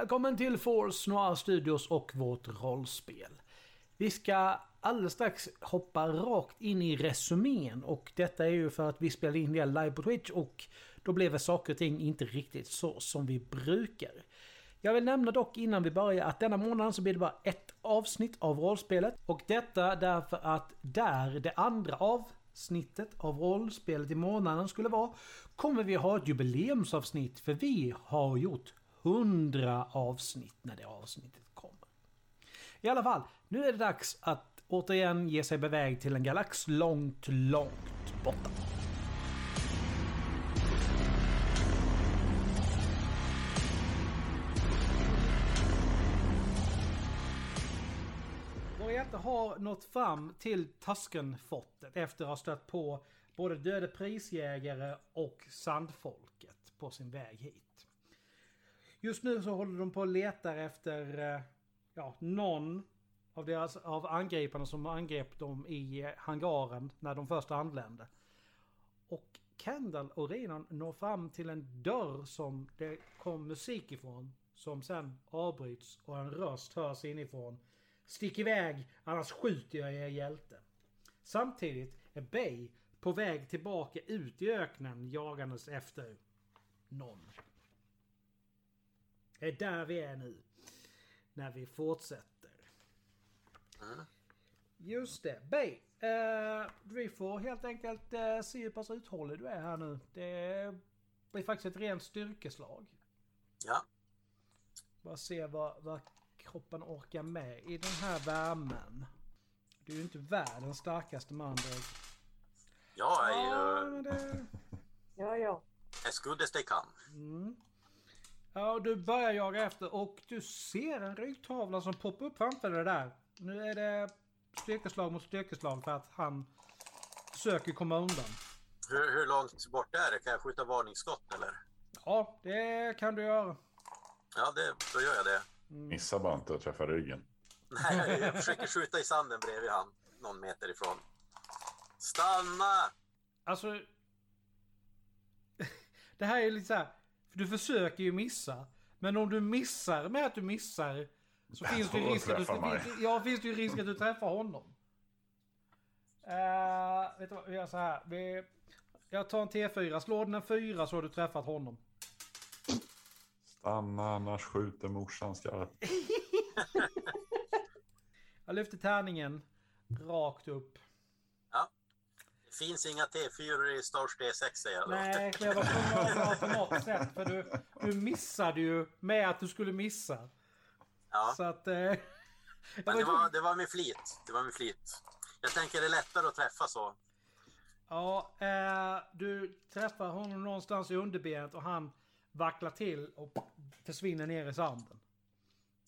Välkommen till Force Noir Studios och vårt rollspel. Vi ska alldeles strax hoppa rakt in i resumén och detta är ju för att vi spelar in det live på Twitch och då blev saker och ting inte riktigt så som vi brukar. Jag vill nämna dock innan vi börjar att denna månaden så blir det bara ett avsnitt av rollspelet. Och detta därför att där det andra avsnittet av rollspelet i månaden skulle vara kommer vi ha ett jubileumsavsnitt för vi har gjort 100 avsnitt när det avsnittet kommer. I alla fall, nu är det dags att återigen ge sig beväg till en galax långt, långt borta. Vår hjälte har nått fram till Tuskenfortet efter att ha stött på både döde prisjägare och sandfolket på sin väg hit. Just nu så håller de på och letar efter eh, ja, någon av, deras, av angriparna som angrep dem i eh, hangaren när de först anlände. Och Kendall och Renan når fram till en dörr som det kom musik ifrån. Som sen avbryts och en röst hörs inifrån. Stick iväg, annars skjuter jag er hjälte. Samtidigt är Bay på väg tillbaka ut i öknen jagandes efter någon. Det är där vi är nu. När vi fortsätter. Mm. Just det. Bay. Eh, vi får helt enkelt eh, se hur pass uthållig du är här nu. Det blir faktiskt ett rent styrkeslag. Ja. Bara se vad, vad kroppen orkar med i den här värmen. Du är ju inte världens starkaste man direkt. Jag är Ja, ju men det... Ja, ja. as good as they come. Mm. Ja, du börjar jaga efter och du ser en ryggtavla som poppar upp framför dig där. Nu är det styrkeslag mot styrkeslag för att han försöker komma undan. Hur, hur långt bort är det? Kan jag skjuta varningsskott eller? Ja, det kan du göra. Ja, det, då gör jag det. Missa bara inte att träffa ryggen. Nej, jag försöker skjuta i sanden bredvid han, någon meter ifrån. Stanna! Alltså... Det här är lite så här. För du försöker ju missa. Men om du missar med att du missar. Så finns det ju risk att du, ja, finns det ju risk att du träffar honom. Uh, vet du vad, vi gör så här. Vi, jag tar en T4. Slår den en 4 så har du träffat honom. Stanna annars skjuter morsan skarpt. Jag lyfter tärningen. Rakt upp. Det finns inga T4 i Stars D6 säger jag då. Nej, men jag var tvungen att på något sätt. För du, du missade ju med att du skulle missa. Ja, Så att... Eh, men var det var, det var med flit. Det var med flit. Jag tänker det är lättare att träffa så. Ja, eh, du träffar honom någonstans i underbenet och han vacklar till och försvinner ner i sanden.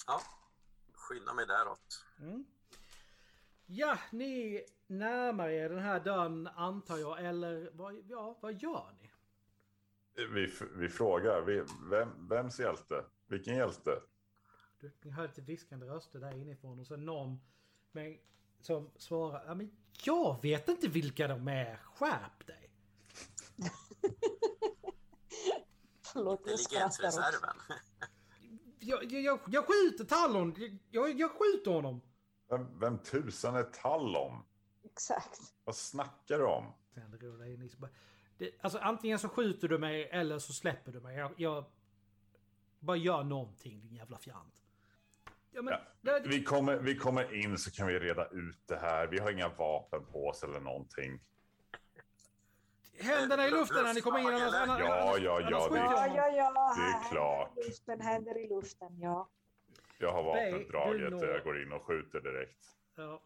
Ja, skynda mig däråt. Ja, ni närmar er den här dörren antar jag, eller vad, ja, vad gör ni? Vi, vi frågar, vi, vem, vems hjälte? Vilken hjälte? Du, ni hör lite viskande röster där inifrån och sen någon men, som svarar, ja men jag vet inte vilka de är, skärp dig. Förlåt, Det jag skrattar också. Jag, jag, jag, skjuter Tallon, jag, jag, jag skjuter honom. Vem, vem tusan är Tallon? Exakt. Vad snackar du om? Det, alltså antingen så skjuter du mig eller så släpper du mig. Jag, jag bara gör någonting din jävla fjant. Ja, men, Ja, det, vi, kommer, vi kommer in så kan vi reda ut det här. Vi har inga vapen på oss eller någonting. händerna i luften när ni kommer in. Annars, annars, Ja, ja, ja, annars det- Ja, ja, ja. Det är klart. Händer i luften, händer i luften, ja. Jag har Nej, vapnet du draget når- och jag går in och skjuter direkt. Ja.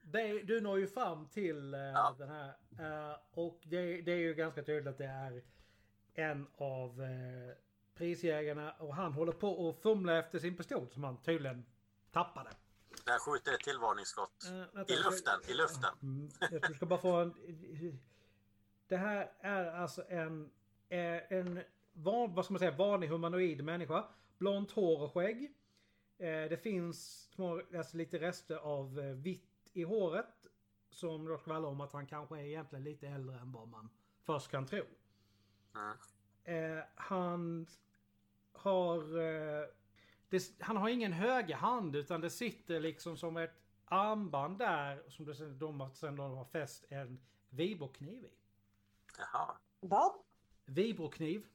Det, du når ju fram till eh, Ja. den här. eh, och det, det är ju ganska tydligt att det är en av uh, prisjägarna. Och han håller på att fumla efter sin pistol som han tydligen tappade. Jag skjuter ett till varningsskott. I luften, i luften. Mm, jag ska bara få en... Det här är alltså en... En van, vad ska man säga, vanlig humanoid människa. Blont hår och skägg. Eh, Det finns små, alltså lite rester av eh, vitt i håret. Som då skvallrar om att han kanske är egentligen lite äldre än vad man först kan tro. Mm. Han har... Det, han har ingen höger hand utan det sitter liksom som ett armband där som det de sen de har fäst en vibrokniv i. Jaha. Vad? Vibrokniv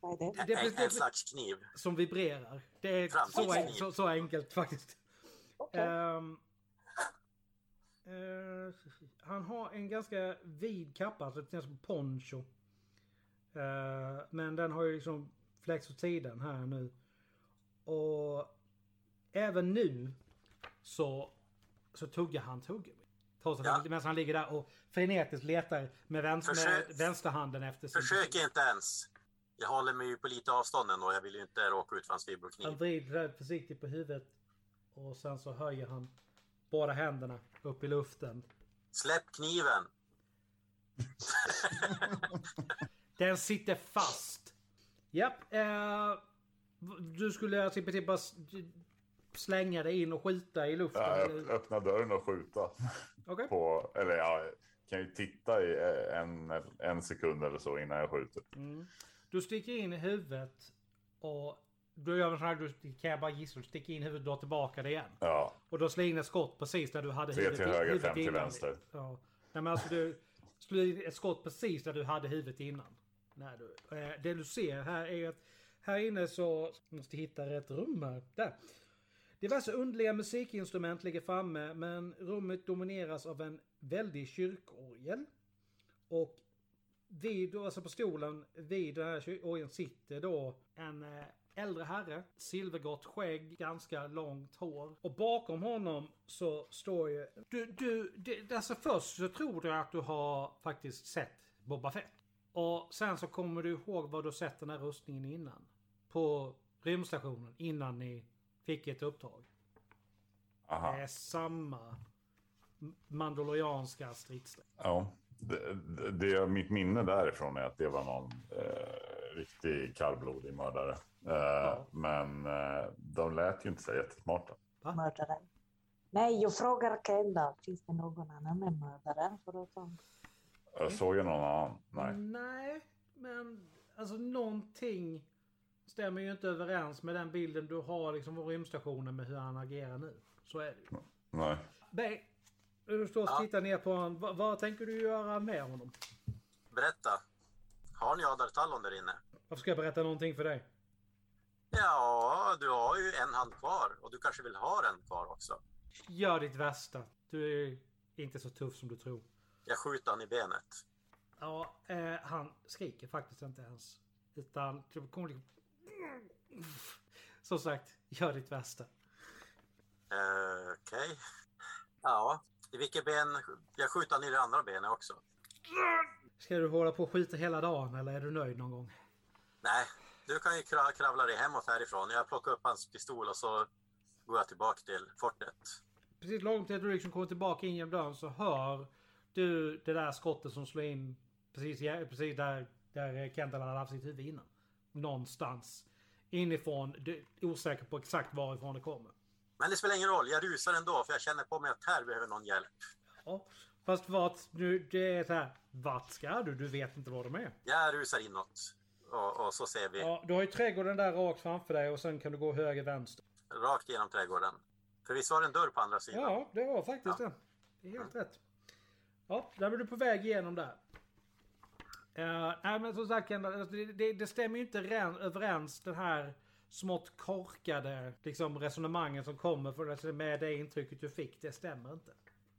Vad är det? Det- det- en slags kniv. som vibrerar. Det är så, så, så enkelt faktiskt. Okej. Ehm, eh, han har en ganska vid kappa, alltså det är som poncho. Eh, men den har ju liksom fläkts åt sidan här nu. Och även nu så, så tuggar han tuggummi. Trots att Ja. han, medan han ligger där och frenetiskt letar med, vänster, Försök- med vänsterhanden efter sin... Försök inte ens. Jag håller mig ju på lite avstånd ändå. Jag vill ju inte råka ut för hans Han vibrokniv. vrider där försiktigt på huvudet. Och sen så höjer han båda händerna upp i luften. Släpp kniven! Den sitter fast. Japp. Eh, du skulle alltså bara slänga dig in och skjuta i luften? Ja, öppna dörren och skjuta. Okej. På, eller ja, kan ju titta i eh, en, en sekund eller så innan jag skjuter. Mm. Du sticker in i huvudet och då gör man så här, du kan jag bara gissa, du sticker in huvudet och drar tillbaka det igen. Ja, Och då slår in ett skott precis där du hade Tre huvudet till höger, huvudet fem till innan. vänster. Ja. Nej men alltså du slår in ett skott precis där du hade huvudet innan. När du, eh, det du ser här är att här inne så, måste hitta rätt rum här. Där. Diverse underliga musikinstrument ligger framme men rummet domineras av en väldig kyrkorgel. Och vid, alltså på stolen vid den här kyrkorgeln sitter då en eh, äldre herre. Silvergrått skägg, ganska långt hår. Och bakom honom så står ju... Du, du, det, alltså först så tror du att du har faktiskt sett Boba Fett. Och sen så kommer du ihåg vad du sett den här rustningen innan. På rymdstationen innan ni fick ett uppdrag. Det aha. är samma mandalorianska stridsläge. Ja. Det, det, mitt minne därifrån är att det var någon eh, riktig kallblodig mördare. Eh, Men eh, de lät ju inte så jättesmarta. Mördaren. Nej, jag frågar Kendall. Finns det någon annan med mördaren förutom... Jag såg ju någon annan. Nej. Nej, men alltså någonting stämmer ju inte överens med den bilden du har liksom på rymdstationen med hur han agerar nu. Så är det ju. Nej. Du står och Ja. tittar ner på honom. Vad, vad tänker du göra med honom? Berätta. Har ni Adar Tallon där inne? Varför ska jag berätta någonting för dig? Ja, du har ju en hand kvar och du kanske vill ha en kvar också. Gör ditt värsta. Du är inte så tuff som du tror. Jag skjuter han i benet. Ja, eh, han skriker faktiskt inte ens. Utan kommer liksom... Som sagt, gör ditt värsta. Eh, Okej. Ja, i vilket ben? Jag skjuter i det andra benet också. Ska du hålla på och skjuta hela dagen eller är du nöjd någon gång? Nej, du kan ju kra- kravla dig hemåt härifrån. Jag plockar upp hans pistol och så går jag tillbaka till fortet. Precis lagom till att du liksom kommer tillbaka in genom dörren så hör du det där skottet som slår in precis, precis där, där Kendall hade haft sitt huvud innan. Någonstans inifrån. Du är osäker på exakt varifrån det kommer. Men det spelar ingen roll, jag rusar ändå för jag känner på mig att här behöver någon hjälp. Ja, fast vart, nu, det är så här. Vart ska du? Du vet inte var de är. Jag rusar inåt. Och, och så ser vi Ja, du har ju trädgården där rakt framför dig och sen kan du gå höger vänster. rakt genom trädgården. För visst var det en dörr på andra sidan? Ja, det var faktiskt det. Det är helt rätt. Ja, där var du på väg igenom där. Uh, nej men som sagt alltså, det, det, det stämmer ju inte ren, överens den här smått korkade liksom, resonemangen som kommer för, med det intrycket du fick. Det stämmer inte.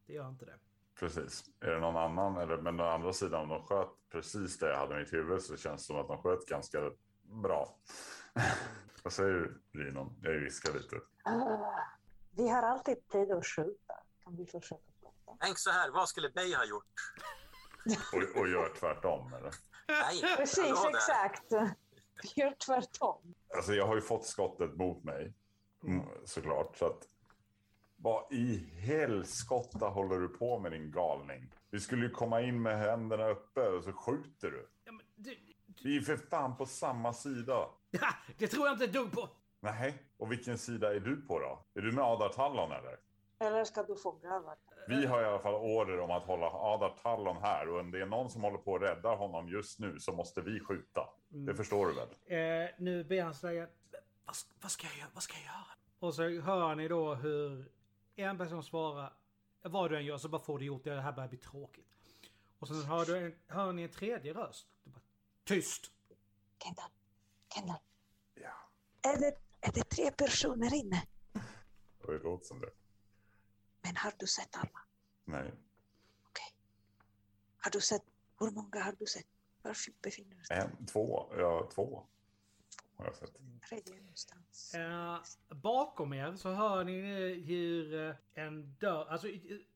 Det gör inte det. Precis. Är det någon annan? Eller, men å andra sidan, om de sköt precis det jag hade i mitt huvud så känns det som att de sköt ganska bra. Vad säger du, Rinon? Jag viskar lite. Ah, vi har alltid tid att skjuta. Kan vi försöka prata? Tänk så här, vad skulle Bay ha gjort? Och, och gör tvärtom, eller? Nej, Precis, exakt. Vi gör tvärtom. Alltså, jag har ju fått skottet mot mig, mm, såklart. Så att, vad i helskotta håller du på med din galning? Du skulle ju komma in med händerna uppe och så skjuter du. Ja, men, det, Vi är för fan på samma sida. ja, det tror jag inte ett dugg på. Nej, och vilken sida är du på då? Är du med Adar Tallon eller? Eller ska du få gröva? Vi har i alla fall order om att hålla Adar Tallon här och om det är någon som håller på att rädda honom just nu så måste vi skjuta. Det förstår du väl? Eh, nu ber han säga, vad, vad, ska jag, göra? vad ska jag göra? Och så hör ni då hur en person svarar, vad du än gör så bara får du gjort det, det här börjar bli tråkigt. Och sen hör, du en, hör ni en tredje röst. Bara, Tyst! Kendall, Kendall. Ja, Är det, är det tre personer inne? det låter som det. Men har du sett alla? Nej. Okej. Har du sett, hur många har du sett? Var befinner du dig? En, två, ja två. Har jag sett. Eh, bakom er så hör ni hur eh, en dörr, alltså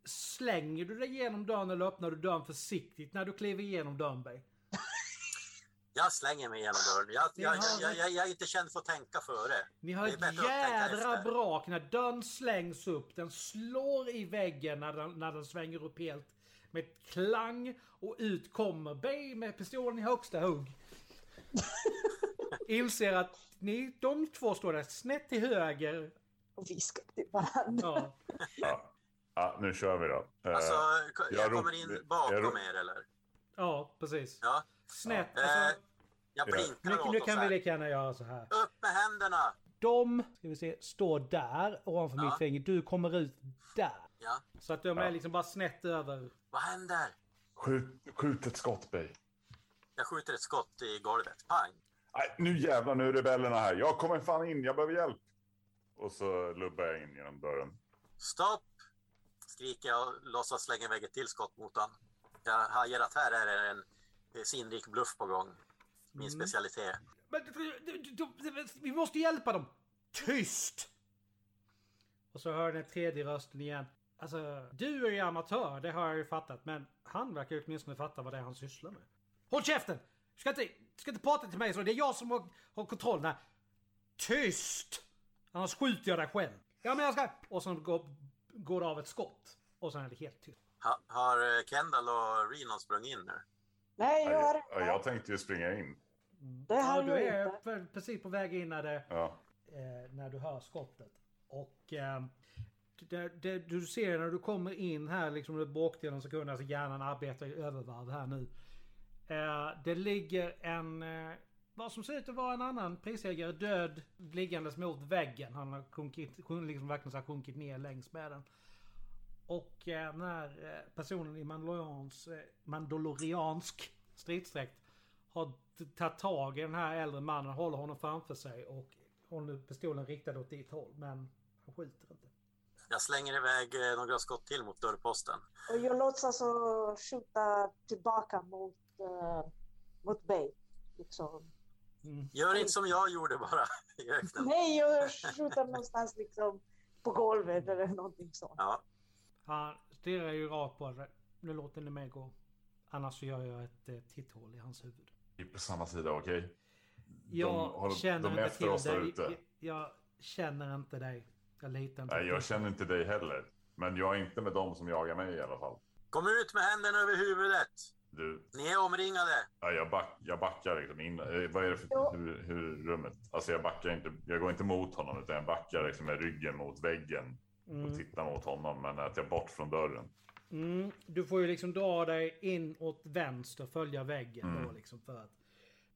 slänger du dig igenom dörren eller öppnar du dörren försiktigt när du kliver igenom dörren Bay? Jag slänger mig igenom dörren. Jag, jag, har- jag, jag, jag är inte känd för att tänka före. Ni är ett jädra brak när dörren slängs upp. Den slår i väggen när den, när den svänger upp helt. Med ett klang och ut kommer Bay med pistolen i högsta hugg. Inser att ni, de två står där snett till höger. Och viskar till varandra. Ja. Ja. ja, nu kör vi då. Eh, Alltså, jag, jag kommer in jag bakom rop- er eller? Ja, precis. Ja. Snett. Eh, Alltså, jag Ja. blinkar nu, åt nu oss kan vi lika gärna göra så här. Upp med händerna! De, ska vi se, står där ovanför Ja. mitt finger. Du kommer ut där. Ja. Så att de är Ja. liksom bara snett över. Vad händer? skjut, skjut ett skott, Bay. Jag skjuter ett skott i golvet. Pang! Nej, nu jävlar, nu är rebellerna här. Jag kommer fan in, jag behöver hjälp. Och så lubbar jag in genom dörren. Stopp! Skriker jag och låtsas slänga iväg ett till skott mot honom. Jag hajar att här är en sinnrik bluff på gång. Min Mm. specialitet. Men du- du- du- du- vi måste hjälpa dem! Tyst! Och så hör den tredje rösten igen. Alltså, du är ju amatör, det har jag ju fattat. Men han verkar ju åtminstone fatta vad det är han sysslar med. Håll käften! Du ska inte, du ska inte prata till mig så. Det är jag som har, har kontrollen här. Tyst! Annars skjuter jag dig själv. Ja, men jag ska... Och så går, går det av ett skott. Och sen är det helt tyst. Ha, har eh, Kendall och Renon sprungit in nu? Nej, jag har jag tänkte ju springa in. Det har Ja, du är inte. precis på väg in när det... Ja. eh, när du hör skottet. Och eh, det, det, du ser när du kommer in här liksom under bråkdelen av sekunder, alltså hjärnan arbetar i övervarv här nu. Eh, det ligger en, eh, vad som ser ut att vara en annan prisägare död liggandes mot väggen. Han har sjunkit, sjun- liksom verkligen så här sjunkit ner längs med den. Och eh, den här eh, personen i mandalorians, eh, mandaloriansk stridsdräkt har t- tagit tag i den här äldre mannen, håller honom framför sig och håller pistolen riktad åt ditt håll. Men han skjuter inte. Jag slänger iväg eh, några skott till mot dörrposten. Och jag låtsas att skjuta tillbaka mot, uh, mot Bay. Liksom. Mm. Gör inte som jag gjorde bara i öknen. Nej, jag skjuter någonstans liksom på golvet eller någonting sånt. Ja, Han stirrar ju rakt på det. Nu låter ni mig gå. Annars så gör jag ett eh, titthål i hans huvud. På samma sida, okej? Jag håller- känner de är inte efter till oss dig. Jag, jag känner inte dig. Jag litar inte Nej, jag känner inte dig heller. Men jag är inte med dem som jagar mig i alla fall. kom ut med händerna över huvudet! Du, Ni är omringade! ja, jag, back, jag backar liksom in. eh, Vad är det för hur, hur rummet? Alltså jag backar inte. Jag går inte mot honom utan jag backar liksom med ryggen mot väggen och Mm. tittar mot honom. Men att jag bort från dörren. Mm, du får ju liksom dra dig in åt vänster, följa väggen då Mm. liksom för att...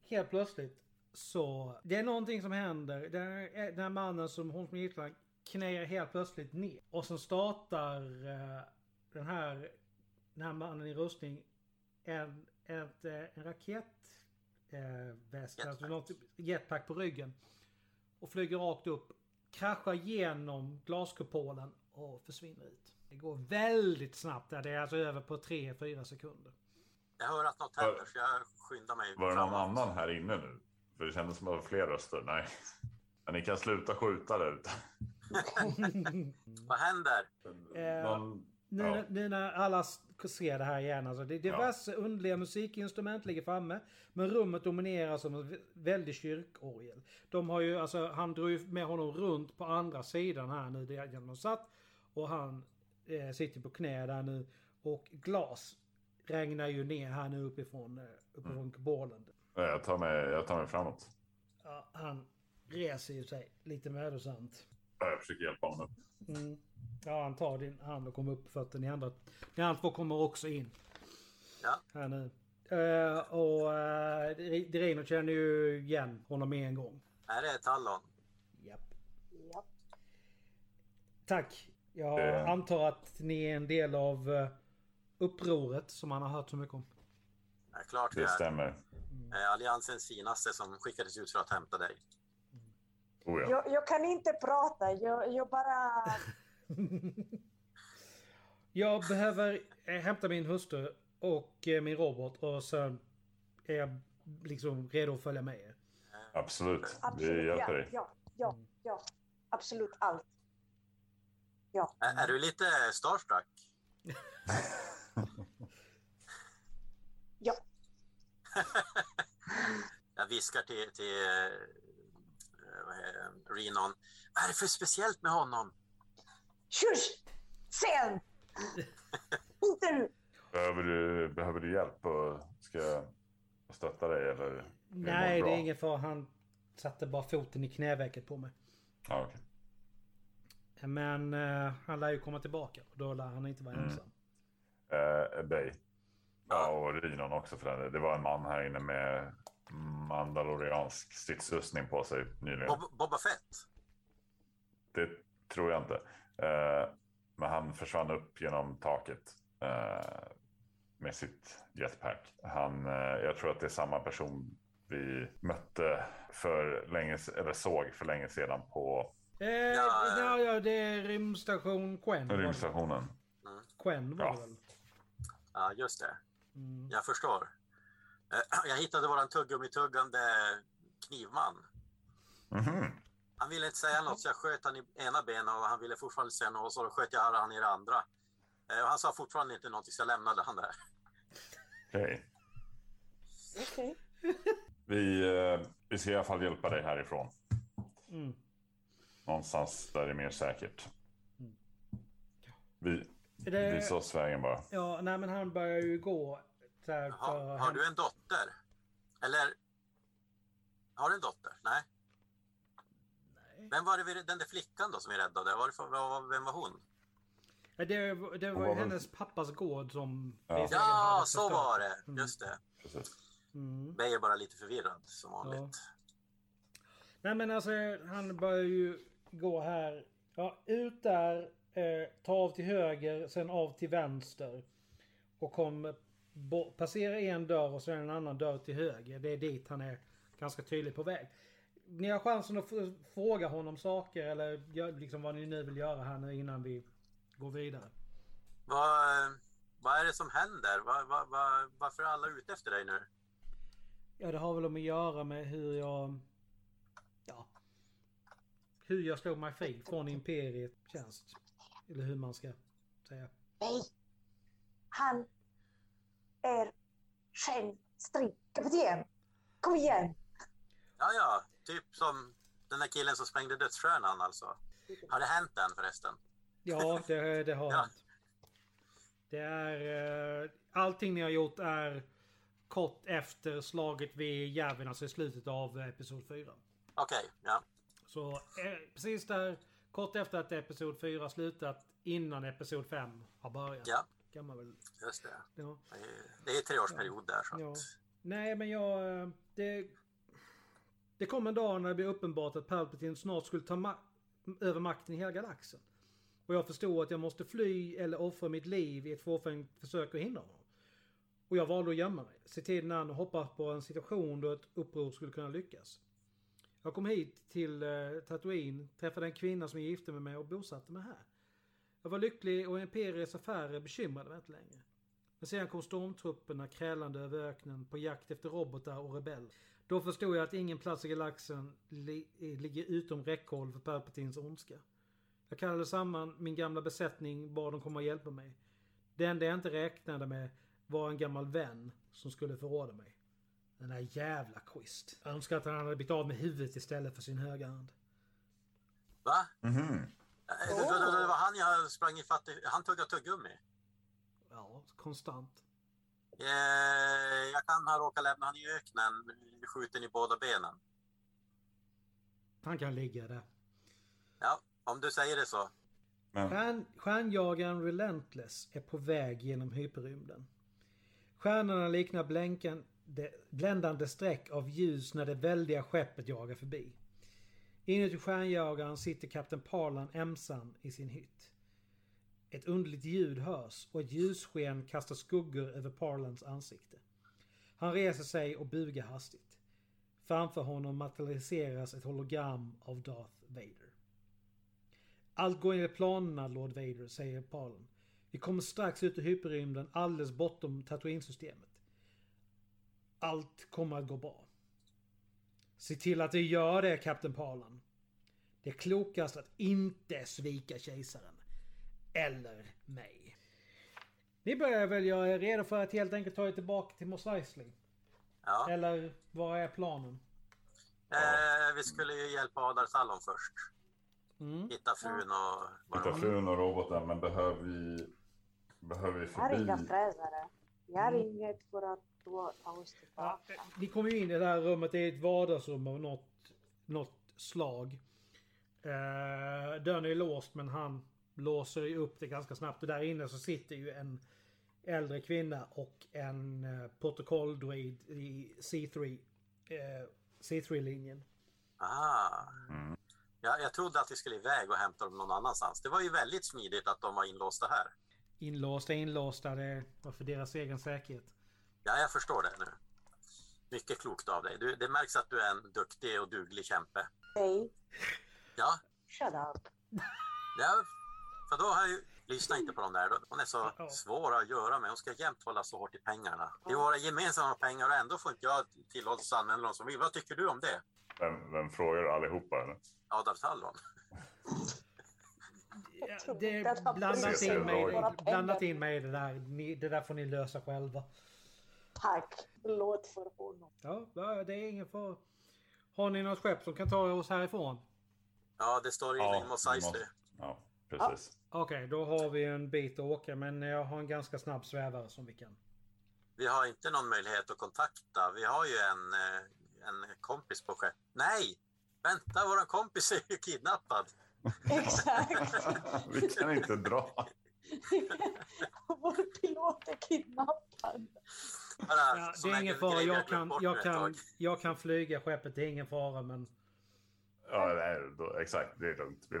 Helt plötsligt så... Det är någonting som händer. Den här, den här mannen som hon som gisslan knäar helt plötsligt ner. Och sen startar eh, den här... Den här mannen i rustning en, ett, eh, en raket... Eh, väst, alltså något, jetpack på ryggen. Och flyger rakt upp. Kraschar genom glaskupolen och försvinner ut. Det går väldigt snabbt där. Det är alltså över på 3-4 sekunder. Jag hör att något händer så jag skyndar mig Var det någon framåt. annan här inne nu? För det kändes som att det var fler röster. Nej. Men ni kan sluta skjuta där ute. Vad händer? Eh, Någon... Nu, Ja. nu när alla ser det här igen. Alltså det är diverse underliga musikinstrument ligger framme. Men rummet domineras av en vä- väldig kyrkorgel. De har ju, alltså han drog ju med honom runt på andra sidan här nu där de satt. Och han eh, sitter på knä där nu. Och glas regnar ju ner här nu uppifrån, eh, uppifrån Mm. kupolen. Ja, Jag tar mig, jag tar mig framåt. Ja, han reser ju sig lite mödosamt. Ja, Jag försöker hjälpa honom upp. Mm. Ja, han tar din hand och kommer upp på fötter. Ni andra, ni andra två kommer också in. Ja. Här nu. Uh, och uh, Dirino känner ju igen honom med en gång. Här är Tallon. Japp. Ja. Tack. Jag Det- antar att ni är en del av eh, upproret som man har hört så mycket om. Ja, klart vi Det är. stämmer. Eh, Alliansens finaste som skickades ut för att hämta dig. Oh, ja. Jag, jag kan inte prata, jag, jag bara... Jag behöver eh, hämta min hustru och eh, min robot och sen är jag liksom redo att följa med er. Absolut. Vi Absolut, hjälper ja, dig. ja, ja, ja. Absolut allt. Ja. Ä- är du lite starstruck? Ja. Jag viskar till, till eh, Renon. Vad är det för speciellt med honom? Tjus! Sen! inte nu! Behöver du, behöver du hjälp och ska jag stötta dig eller? Nej, det är ingen fara. Han satte bara foten i knävecket på mig. Ja, okej. Men eh, han lär ju komma tillbaka och då lär han inte vara Mm. ensam. Eh, dig. Ja, och Rinon också för den. Det var en man här inne med mandaloriansk stridsrustning på sig nyligen. Bob, Boba Fett? Det tror jag inte. Eh, men han försvann upp genom taket eh, med sitt jetpack. Han, eh, jag tror att det är samma person vi mötte för länge, eller såg för länge sedan på Eh, Ja, ja, ja, det är rymdstation Quen. rymdstationen. Quen var Ja. det väl? Ja, just det. Mm. Jag förstår. Eh, Jag hittade våran tuggummi-tuggande knivman. Mhm. Han ville inte säga något så jag sköt han i ena benet och han ville fortfarande säga något och så sköt jag han i det andra. Eh, och Han sa fortfarande inte någonting så jag lämnade han där. Okej. Okej. Vi, eh, vi ska i alla fall hjälpa dig härifrån. Mm. Någonstans där det är mer säkert. Mm. Vi, Det, visa oss vägen bara. ja, nej men han börjar ju gå. Så här, Har, du en dotter? Eller? Har du en dotter? Nej. Nej. Vem var det, den där flickan då som vi räddade? Var det för, vad- vem var hon? Ja, Det, var- det var var väl- hennes pappas gård som... Ja. Ja, så var det. Mm. Just det. Precis. Mm. Bay är bara lite förvirrad som vanligt. Nej men alltså han börjar ju gå här. Ja, ut där. Eh, ta av till höger, sen av till vänster. Och kom... Bo, passera en dörr och sen en annan dörr till höger. Det är dit han är ganska tydligt på väg. Ni har chansen att fråga honom saker eller liksom vad ni nu vill göra här nu innan vi går vidare. Vad, vad är det som händer? Vad, vad, vad, varför är alla ute efter dig nu? Ja, det har väl att göra med hur jag... Hur jag slog mig fri från Imperiet tjänst. Eller hur man ska säga. Nej. Han är stridskapten. Kom igen. Ja, ja, typ som den där killen som sprängde dödsstjärnan alltså. Har det hänt än förresten? Ja, det, det har Ja. hänt. Det är... Eh, allting ni har gjort är kort efter slaget vid Järven, alltså i slutet av Episod 4. Okej, ja. Så eh, precis där, kort efter att Episod 4 slutat, innan Episod 5 har börjat. Ja, Kan man väl... just det. Ja. Det är- treårsperiod där så Ja. Nej, men jag... eh, Det, det kom en dag när det blev uppenbart att Palpatine snart skulle ta ma- över makten i hela galaxen. Och jag förstod att jag måste fly eller offra mitt liv i ett fåfängt försök att hindra honom. Och jag valde att gömma mig. Se tiden an och hoppas på en situation då ett uppror skulle kunna lyckas. Jag kom hit till eh, Tatooine, träffade en kvinna som jag gifte mig med och bosatte mig här. Jag var lycklig och Imperiets affärer bekymrade mig inte längre. Men sedan kom stormtrupperna krälande över öknen på jakt efter robotar och rebeller. Då förstod jag att ingen plats i galaxen li- eh, ligger utom räckhåll för Palpatins ondska. Jag kallade samman min gamla besättning bad dem komma och hjälpa mig. Det enda jag inte räknade med var en gammal vän som skulle förråda mig. Den där jävla Quist. Jag önskar att han hade blivit av med huvudet istället för sin högra hand. Va? Mhm. Eh, Det, det, det, det var han jag sprang i fatt i. Han tuggade tuggummi. Ja, konstant. Eh, jag kan ha råkat lämna han i öknen, skjuten i båda benen. Han kan ligga där. Ja, om du säger det så. Men Stjärn, stjärnjagaren Relentless är på väg genom hyperrymden. Stjärnorna liknar det bländande streck av ljus när det väldiga skeppet jagar förbi. Inuti stjärnjagaren sitter kapten Parlan ensam i sin hytt. Ett underligt ljud hörs och ett ljussken kastar skuggor över Parlans ansikte. Han reser sig och bugar hastigt. Framför honom materialiseras ett hologram av Darth Vader. Allt går enligt planerna, Lord Vader, säger Parlan. Vi kommer strax ut ur hyperrymden alldeles bortom Tatooine-systemet. Allt kommer att gå bra. Se till att det gör det, Kapten Parlan. Det är klokast att inte svika kejsaren. Eller mig. Ni börjar väl göra er redo för att helt enkelt ta er tillbaka till Mos Eisley? Ja. Eller vad är planen? Eh, vi skulle ju hjälpa Adar Sallon först. Mm. Hitta frun och... Hitta frun och roboten, men behöver vi... Behöver vi Jag har inga förbi... fräsare. Jag har Mm. inget för att då oss Ja, ni kommer ju in i det här rummet. Det är ett vardagsrum av något, något slag. Eh, dörren är låst men han låser ju upp det ganska snabbt. Och där inne så sitter ju en äldre kvinna och en eh, protokolldroid i C3. Eh, C3-linjen. Ah. Mm. Ja, jag trodde att vi skulle iväg och hämta dem någon annanstans. Det var ju väldigt smidigt att de var inlåsta här. Inlåsta, inlåsta. Det var för deras egen säkerhet. Ja, jag förstår det nu. Mycket klokt av dig. Du, det märks att du är en duktig och duglig kämpe. Hej, Ja, shut up. ja för då har jag ju... Lyssna inte på dem där. Hon är så Ja. svår att göra med. Hon ska jämt hålla så hårt i pengarna. Det är våra gemensamma pengar och ändå får inte jag tillåtelse att använda dem som vill. Vad tycker du om det? Vem, vem frågar allihopa? Eller? Adolf Sallon? Det blandat ser in, mig, blandat in mig i det där. Ni, det där får ni lösa själva. Tack. Låt för honom. Ja, ja, det är ingen fara. Har ni något skepp som kan ta oss härifrån? Ja, det står inne i Mos Eisley. Ja, precis. Okej, då har vi en bit att åka men jag har en ganska snabb svävare som vi kan. Vi har inte någon möjlighet att kontakta. Vi har ju en, eh, en kompis på skepp. Nej! Vänta, våran kompis är ju kidnappad. Exakt. vi kan inte dra. Vår pilot är kidnappad. Ja, det är en ingen fara. Jag kan, jag, kan, jag kan flyga skeppet. Det är ingen fara men Ja, nej, då, exakt. Det är lugnt. Det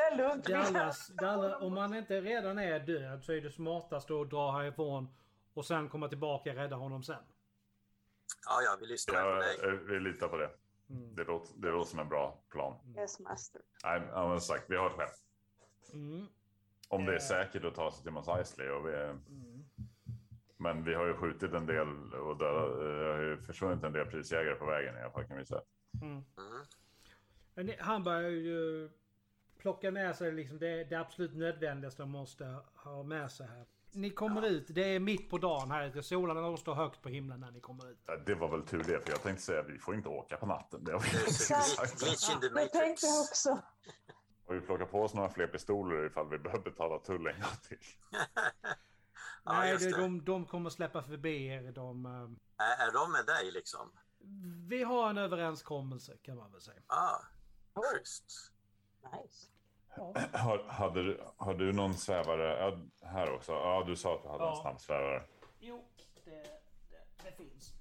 är lugnt. det allra, om man inte redan är död så är det smartast att dra härifrån och sen komma tillbaka och rädda honom sen. Ja, ja, vi lyssnar på Ja, dig. eh, vi litar på det. Mm. Det låter, det låter som en bra plan. Yes, master. Nej, ja, men sagt, vi har ett skepp. Mm. Om det är Eh. säkert att ta sig till Mos Eisley. Och vi, Mm. Men vi har ju skjutit en del och dödat, eh, har ju försvunnit en del prisjägare på vägen i alla fall kan vi säga. Mm. Mm. Men det- han börjar ju plocka med sig liksom det, det absolut nödvändigaste de måste ha med sig här. Ni kommer ut, det är mitt på dagen här ute. Solen står högt på himlen när ni kommer ut. Ja, Det var väl tur det, för jag tänkte säga att vi får inte åka på natten. Det har vi Det Exakt. Det tänkte jag också. Och vi plockar på oss några fler pistoler ifall vi behöver betala tull en gång till. Ja, Nej, det, de, de kommer släppa förbi er. De, eh, Är, är de med dig liksom? vi har en överenskommelse kan man väl säga. Ah, Oh, schysst. nice. Ja. Har, hade du, har du någon svävare? Ja, här också. Ja, du sa att du hade en Ja. snabbsvävare. Jo, det, det, det finns.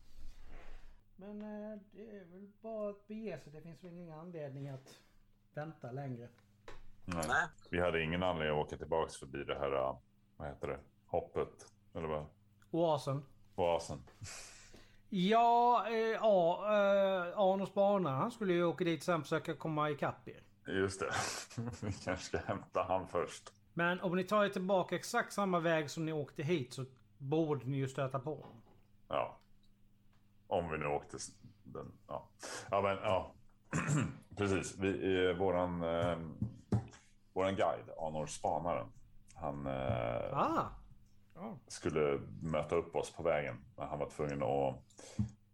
Men eh, det är väl bara att bege sig. Det finns väl ingen anledning att vänta längre. Nej. Nej. Vi hade ingen anledning att åka tillbaks förbi det här, äh, vad heter det, hoppet. Eller vad? Oasen. Oasen. Ja, eh, ja eh, Arnos bana. Han skulle ju åka dit sen försöka komma ikapp er. Just det. vi kanske ska hämta han först. Men om ni tar er tillbaka exakt samma väg som ni åkte hit så borde ni ju stöta på honom. Ja. Om vi nu åkte den. Ja, ja men ja. Precis. Vi, eh, våran, eh, våran guide, Anor Spanaren. Han eh, Ah! Skulle möta upp oss på vägen. Men han var tvungen att...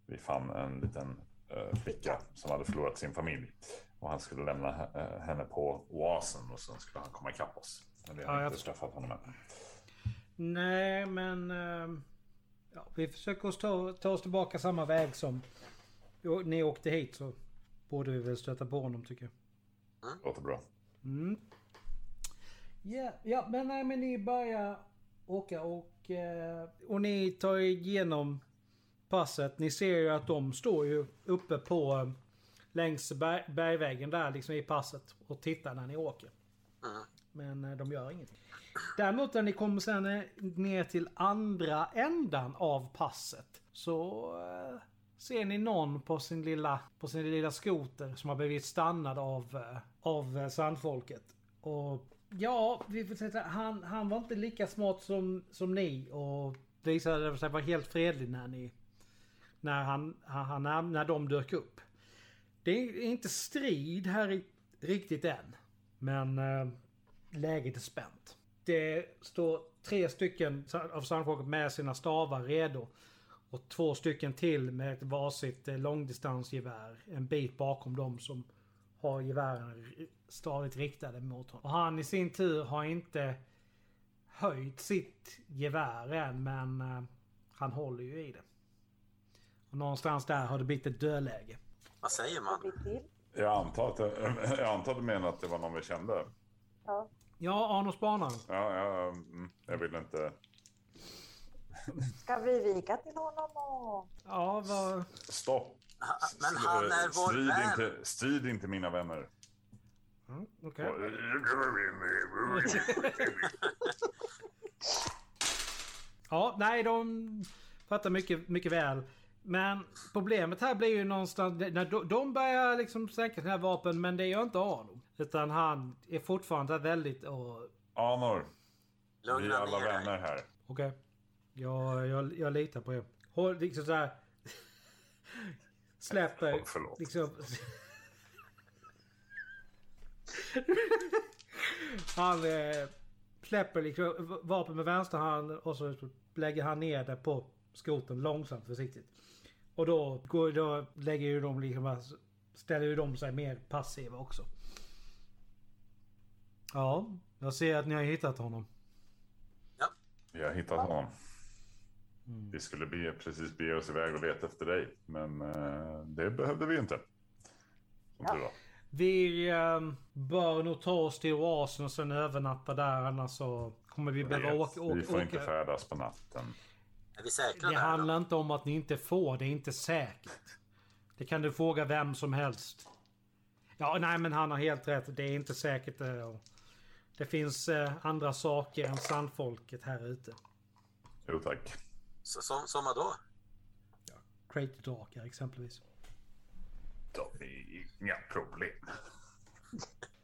Vi fann en liten eh, flicka som hade förlorat sin familj. Och han skulle lämna eh, henne på oasen och sen skulle han komma ikapp oss. Men vi har Ja, jag inte förstår. träffat honom än. Nej, men... ehm, ja, vi försöker oss ta, ta oss tillbaka samma väg som ni åkte hit så borde vi väl stöta på honom tycker jag. Låter bra. Mm. Ja, ja, men nej, men ni börjar åka och, eh, och ni tar igenom passet. Ni ser ju att de står ju uppe på eh, längs berg, bergväggen där liksom i passet och tittar när ni åker. Mm. Men eh, de gör ingenting. Däremot när ni kommer sen ner till andra ändan av passet så ser ni någon på sin lilla, på sin lilla skoter som har blivit stannad av, av sandfolket. Och ja, vi får säga han, han var inte lika smart som, som ni och visade sig vara helt fredlig när ni när, han, han, när, när de dök upp. Det är inte strid här riktigt än. Men äh, läget är spänt. Det står tre stycken av sandfolket med sina stavar redo. Och två stycken till med ett varsitt eh, långdistansgevär en bit bakom dem som har gevären stadigt riktade mot honom. Och han i sin tur har inte höjt sitt gevär än men eh, han håller ju i det. Och någonstans där har det blivit ett dödläge. Vad säger man? Jag antar, att det, jag antar att du menar att det var någon vi kände. Ja. Ja, Arno spanaren. Ja, ja, mm, jag vill inte... Ska vi vika till honom och... Ja, vad... Stopp! Men han är vår strid vän. inte, strid inte mina vänner. Mm, okej. Ja, nej, de fattar mycket, mycket väl. Men problemet här blir ju någonstans när de, de börjar liksom sänka sina vapen, men det gör inte Arno. Utan han är fortfarande väldigt... och- Anor, vi är Lugna alla vänner här. Okej. Jag, jag, jag litar på er. Håll liksom så här. Släpper Oh, förlåt. liksom... han eh, släpper liksom vapen med vänster hand och så lägger han ner det på skoten långsamt försiktigt. Och då, går, då lägger ju de liksom, ställer ju de sig mer passiva också. Ja, jag ser att ni har hittat honom. Vi har hittat honom. Vi skulle be, precis bege oss iväg och leta efter dig, men eh, det behövde vi inte. Som Ja. tur var. Vi eh, bör nog ta oss till oasen och sen övernatta där annars så kommer vi behöva åka. åka, vi får inte åka. färdas på natten. Är vi säkra Det där handlar då? inte om att ni inte får, det är inte säkert. Det kan du fråga vem som helst. Ja, nej men han har helt rätt. Det är inte säkert. eh, Det finns eh, andra saker än sandfolket här ute. Jo tack. Så- Som, som vad då? Craterdrakar exempelvis. De är inga problem.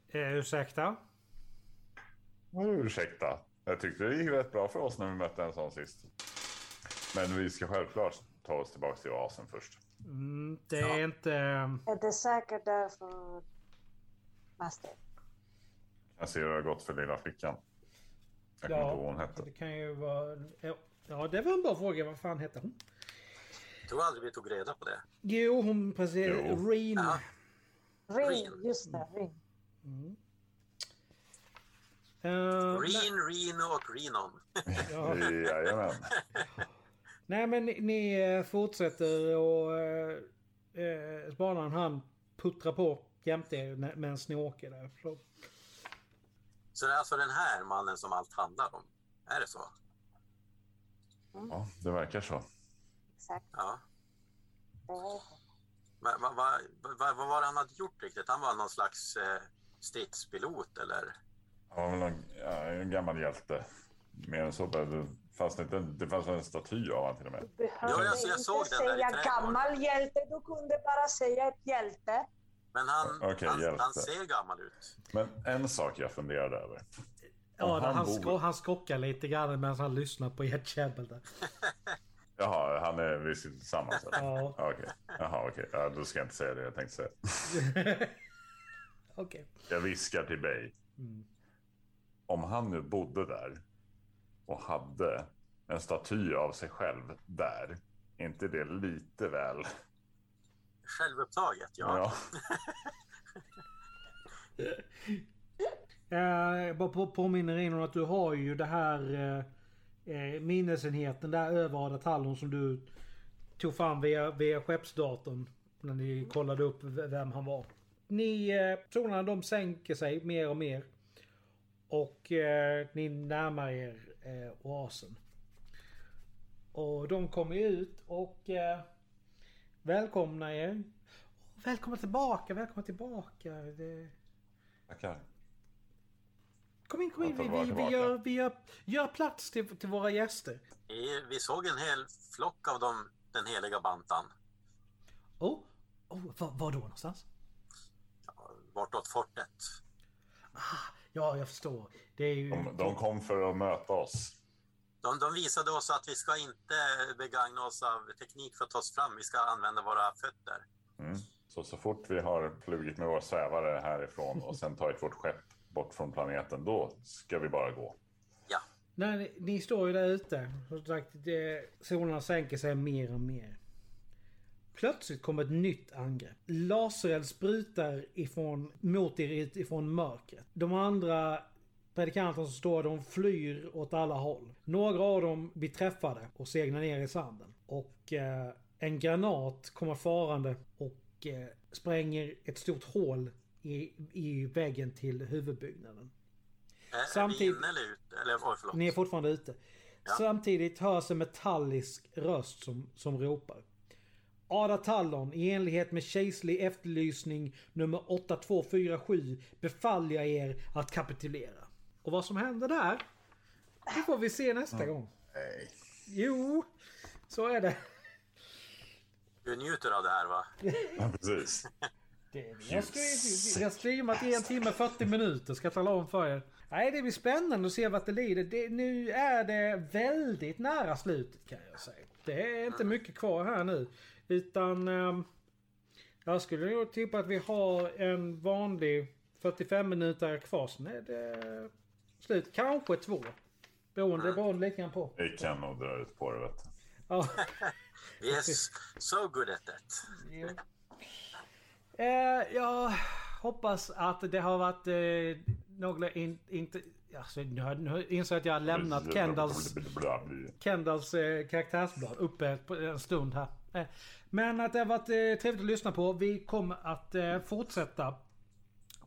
Eh, ursäkta? Ursäkta. Jag tyckte det gick rätt bra för oss när vi mötte en sån sist. Men vi ska självklart ta oss tillbaka till oasen först. Mm, det är inte... eh, Är det säkert där för Master? Jag ser hur det har gått för lilla flickan. Jag kommer inte ihåg vad hon hette. det kan ju vara... Ja, det var en bra fråga. Vad fan hette hon? Jag tror aldrig vi tog reda på det. Jo, hon precis... Jo. Reen. Ja. Ring. just det. Ring. Eh, Reen, Reno och Renon. ja. Jajamän. Nej men ni, ni eh, fortsätter och eh, eh, spanaren han puttrar på jämte er när- medan ni åker där. Så, Så det är alltså den här mannen som allt handlar om? Är det så? Ja, det verkar så. Exakt. Ja. Är Vad va, va, va, vad var det han hade gjort riktigt? Han var någon slags eh, stridspilot eller? Han var väl en, ja, en gammal hjälte. Mer än så behövde det. Fanns det, det fanns en staty av honom till och med. Du behövde Ja, jag- jag såg inte den säga gammal hjälte, du kunde bara säga ett hjälte. Men han, Okej, han, hjälte. han ser gammal ut. Men en sak jag funderade över. Ja, han, han bor- sko, han skockar lite grann medan han lyssnar på ert käbbel där. Jaha, han är vi sitter tillsammans. eller? Ja, Okej, Jaha, okej. Ja, då ska jag inte säga det jag tänkte säga. okej. Jag viskar till Bay. Mm. Om han nu bodde där och hade en staty av sig själv där. Är inte det lite väl? Självupptaget, ja. Ja. Eh, jag bara på, påminner in om att du har ju det här eh, eh minnesenheten där över Ada Tallon som du tog fram via, via skeppsdatorn. När ni kollade upp vem han var. Ni, eh, solarna de sänker sig mer och mer. Och eh, ni närmar er eh, oasen. Och de kommer ut och eh, välkomnar er. Välkomna tillbaka, välkomna tillbaka. Det... Tackar. Kom in, kom in. Vi, vi, vi, gör, vi gör, gör plats till, till våra gäster. Vi, såg en hel flock av dem, den heliga bantan. Oh, oh var, var då någonstans? Bortåt fortet. Ja, jag förstår. Det är ju... De, de kom för att möta oss. De, de visade oss att vi ska inte begagna oss av teknik för att ta oss fram. Vi ska använda våra fötter. Mm. Så, så fort vi har flugit med våra svävare härifrån och sen tagit vårt skepp bort från planeten, då ska vi bara gå. Ja, Nej, ni, ni står ju där ute. Som sagt, det, solarna sänker sig mer och mer. Plötsligt kommer ett nytt angrepp. Lasereld sprutar ifrån, mot er ifrån mörkret. De andra predikanterna som står de flyr åt alla håll. Några av dem blir träffade och segnar ner i sanden. Och eh, en granat kommer farande och eh, spränger ett stort hål i, i väggen till huvudbyggnaden. är, är vi Samtidigt- inne eller ute? Eller, oj, förlåt. Ni är fortfarande ute. Ja. Samtidigt hörs en metallisk röst som, som ropar. Ada Tallon, i enlighet med kejserlig efterlysning nummer 8247 befaller jag er att kapitulera. Och vad som händer där, det får vi se nästa gång. Nej. Jo, så är det. Du njuter av det här va? Ja, precis. det vi, har streamat, vi har streamat i en timme 40 minuter, ska jag tala om för er. Nej, det blir spännande att se vart det lider. Det, nu är det väldigt nära slutet kan jag säga. Det är inte mycket kvar här nu. Utan... ehm, jag skulle nog tippa att vi har en vanlig 45 minuter kvar. Sen är det slut. Kanske två. Beroende, beroende lite grann på. Vi kan nog dra ut på det, vet du. Ja. Vi är s- so good at it. Jo. Eh, jag hoppas att det har varit eh, några in, inte... Alltså, nu inser jag att jag har lämnat Kendalls, Kendalls eh, karaktärsblad uppe på en stund här. Eh, men att det har varit eh, trevligt att lyssna på. Vi kommer att eh, fortsätta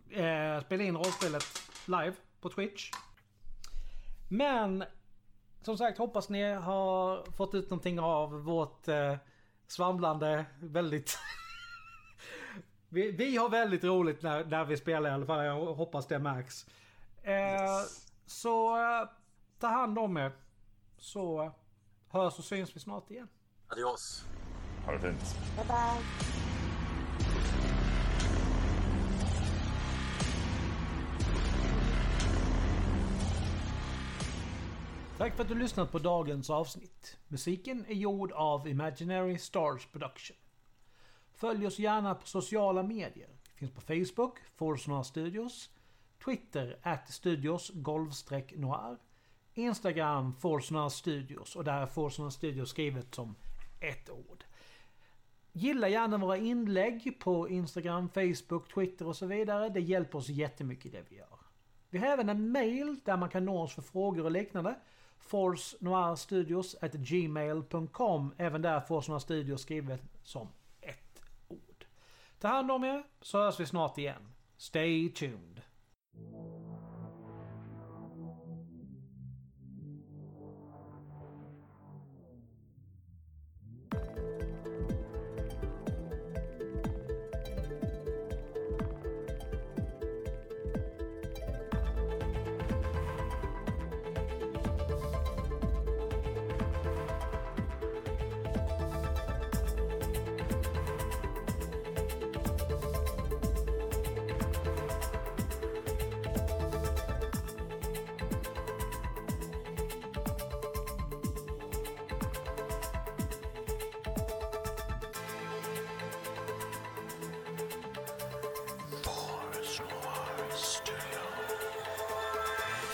eh, spela in rollspelet live på Twitch. Men som sagt hoppas ni har fått ut någonting av vårt eh, svamlande väldigt... vi, vi har väldigt roligt när, när vi spelar i alla fall. Jag hoppas det märks. Eh, så eh, ta hand om er. Så eh, hörs och syns vi snart igen. Adios. Ha det fint. Bye bye. Tack för att du lyssnat på dagens avsnitt. Musiken är gjord av Imaginary Stars Production. Följ oss gärna på sociala medier. Vi finns på Facebook, Forsnoir Studios, Twitter, at studios golvstreck noir, Instagram, Forsnoir Studios och där är Forsnoir Studios skrivet som ett ord. Gilla gärna våra inlägg på Instagram, Facebook, Twitter och så vidare. Det hjälper oss jättemycket i det vi gör. Vi har även en mail där man kan nå oss för frågor och liknande. Forsnoirstudios at gmail.com. Även där Forsnoir Studios skrivet som. Ta hand om er så hörs vi snart igen. Stay tuned.